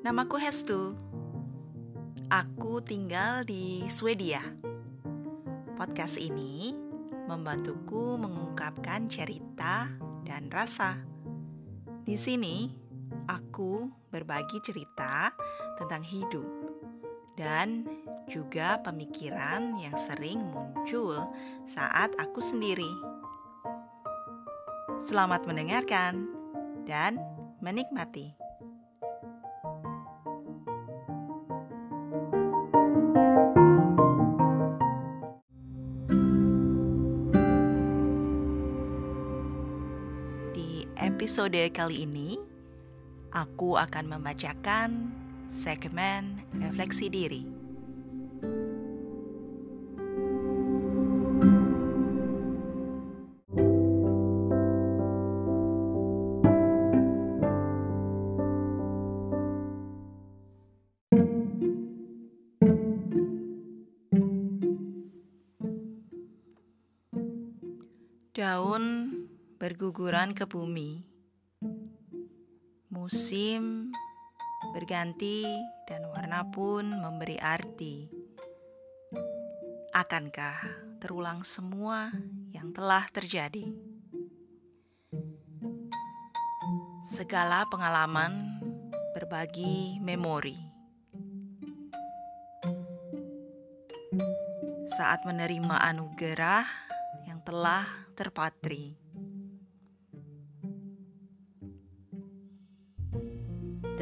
Namaku Hestu. Aku tinggal di Swedia. Podcast ini membantuku mengungkapkan cerita dan rasa. Di sini, aku berbagi cerita tentang hidup dan juga pemikiran yang sering muncul saat aku sendiri. Selamat mendengarkan dan menikmati. Episode kali ini, aku akan membacakan segmen refleksi diri. Daun berguguran ke bumi. Musim berganti dan warna pun memberi arti. Akankah terulang semua yang telah terjadi? Segala pengalaman berbagi memori. Saat menerima anugerah yang telah terpatri.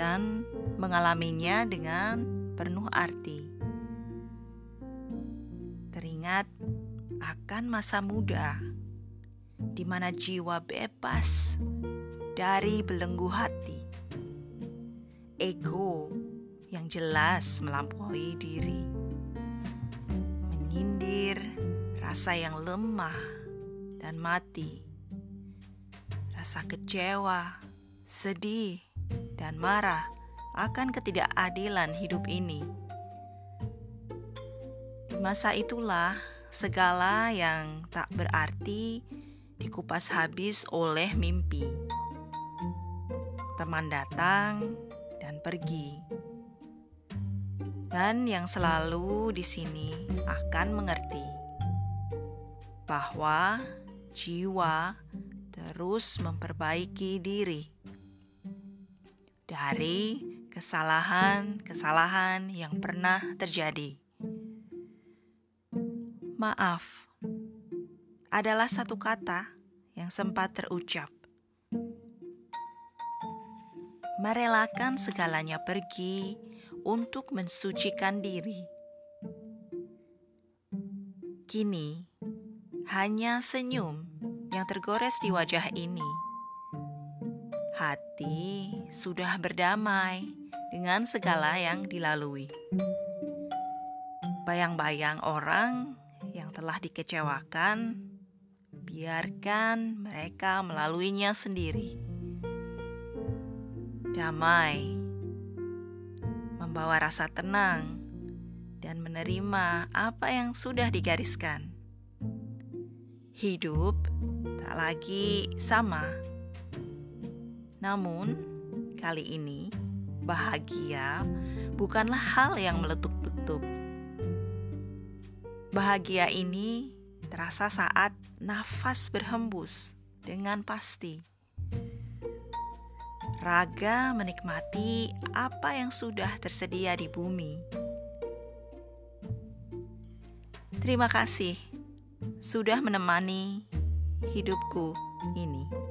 Dan mengalaminya dengan penuh arti. Teringat akan masa muda di mana jiwa bebas dari belenggu hati. Ego yang jelas melampaui diri. Menyindir rasa yang lemah dan mati. Rasa kecewa, sedih, dan marah akan ketidakadilan hidup ini. Di masa itulah segala yang tak berarti dikupas habis oleh mimpi. Teman datang dan pergi. Dan yang selalu di sini akan mengerti bahwa jiwa terus memperbaiki diri dari kesalahan-kesalahan yang pernah terjadi. Maaf adalah satu kata yang sempat terucap. Merelakan segalanya pergi untuk mensucikan diri. Kini, hanya senyum yang tergores di wajah ini. Hati sudah berdamai dengan segala yang dilalui. Bayang-bayang orang yang telah dikecewakan, biarkan mereka melaluinya sendiri. Damai membawa rasa tenang dan menerima apa yang sudah digariskan. Hidup tak lagi sama. Namun, kali ini bahagia bukanlah hal yang meletup-letup. Bahagia ini terasa saat nafas berhembus dengan pasti. Raga menikmati apa yang sudah tersedia di bumi. Terima kasih sudah menemani hidupku ini.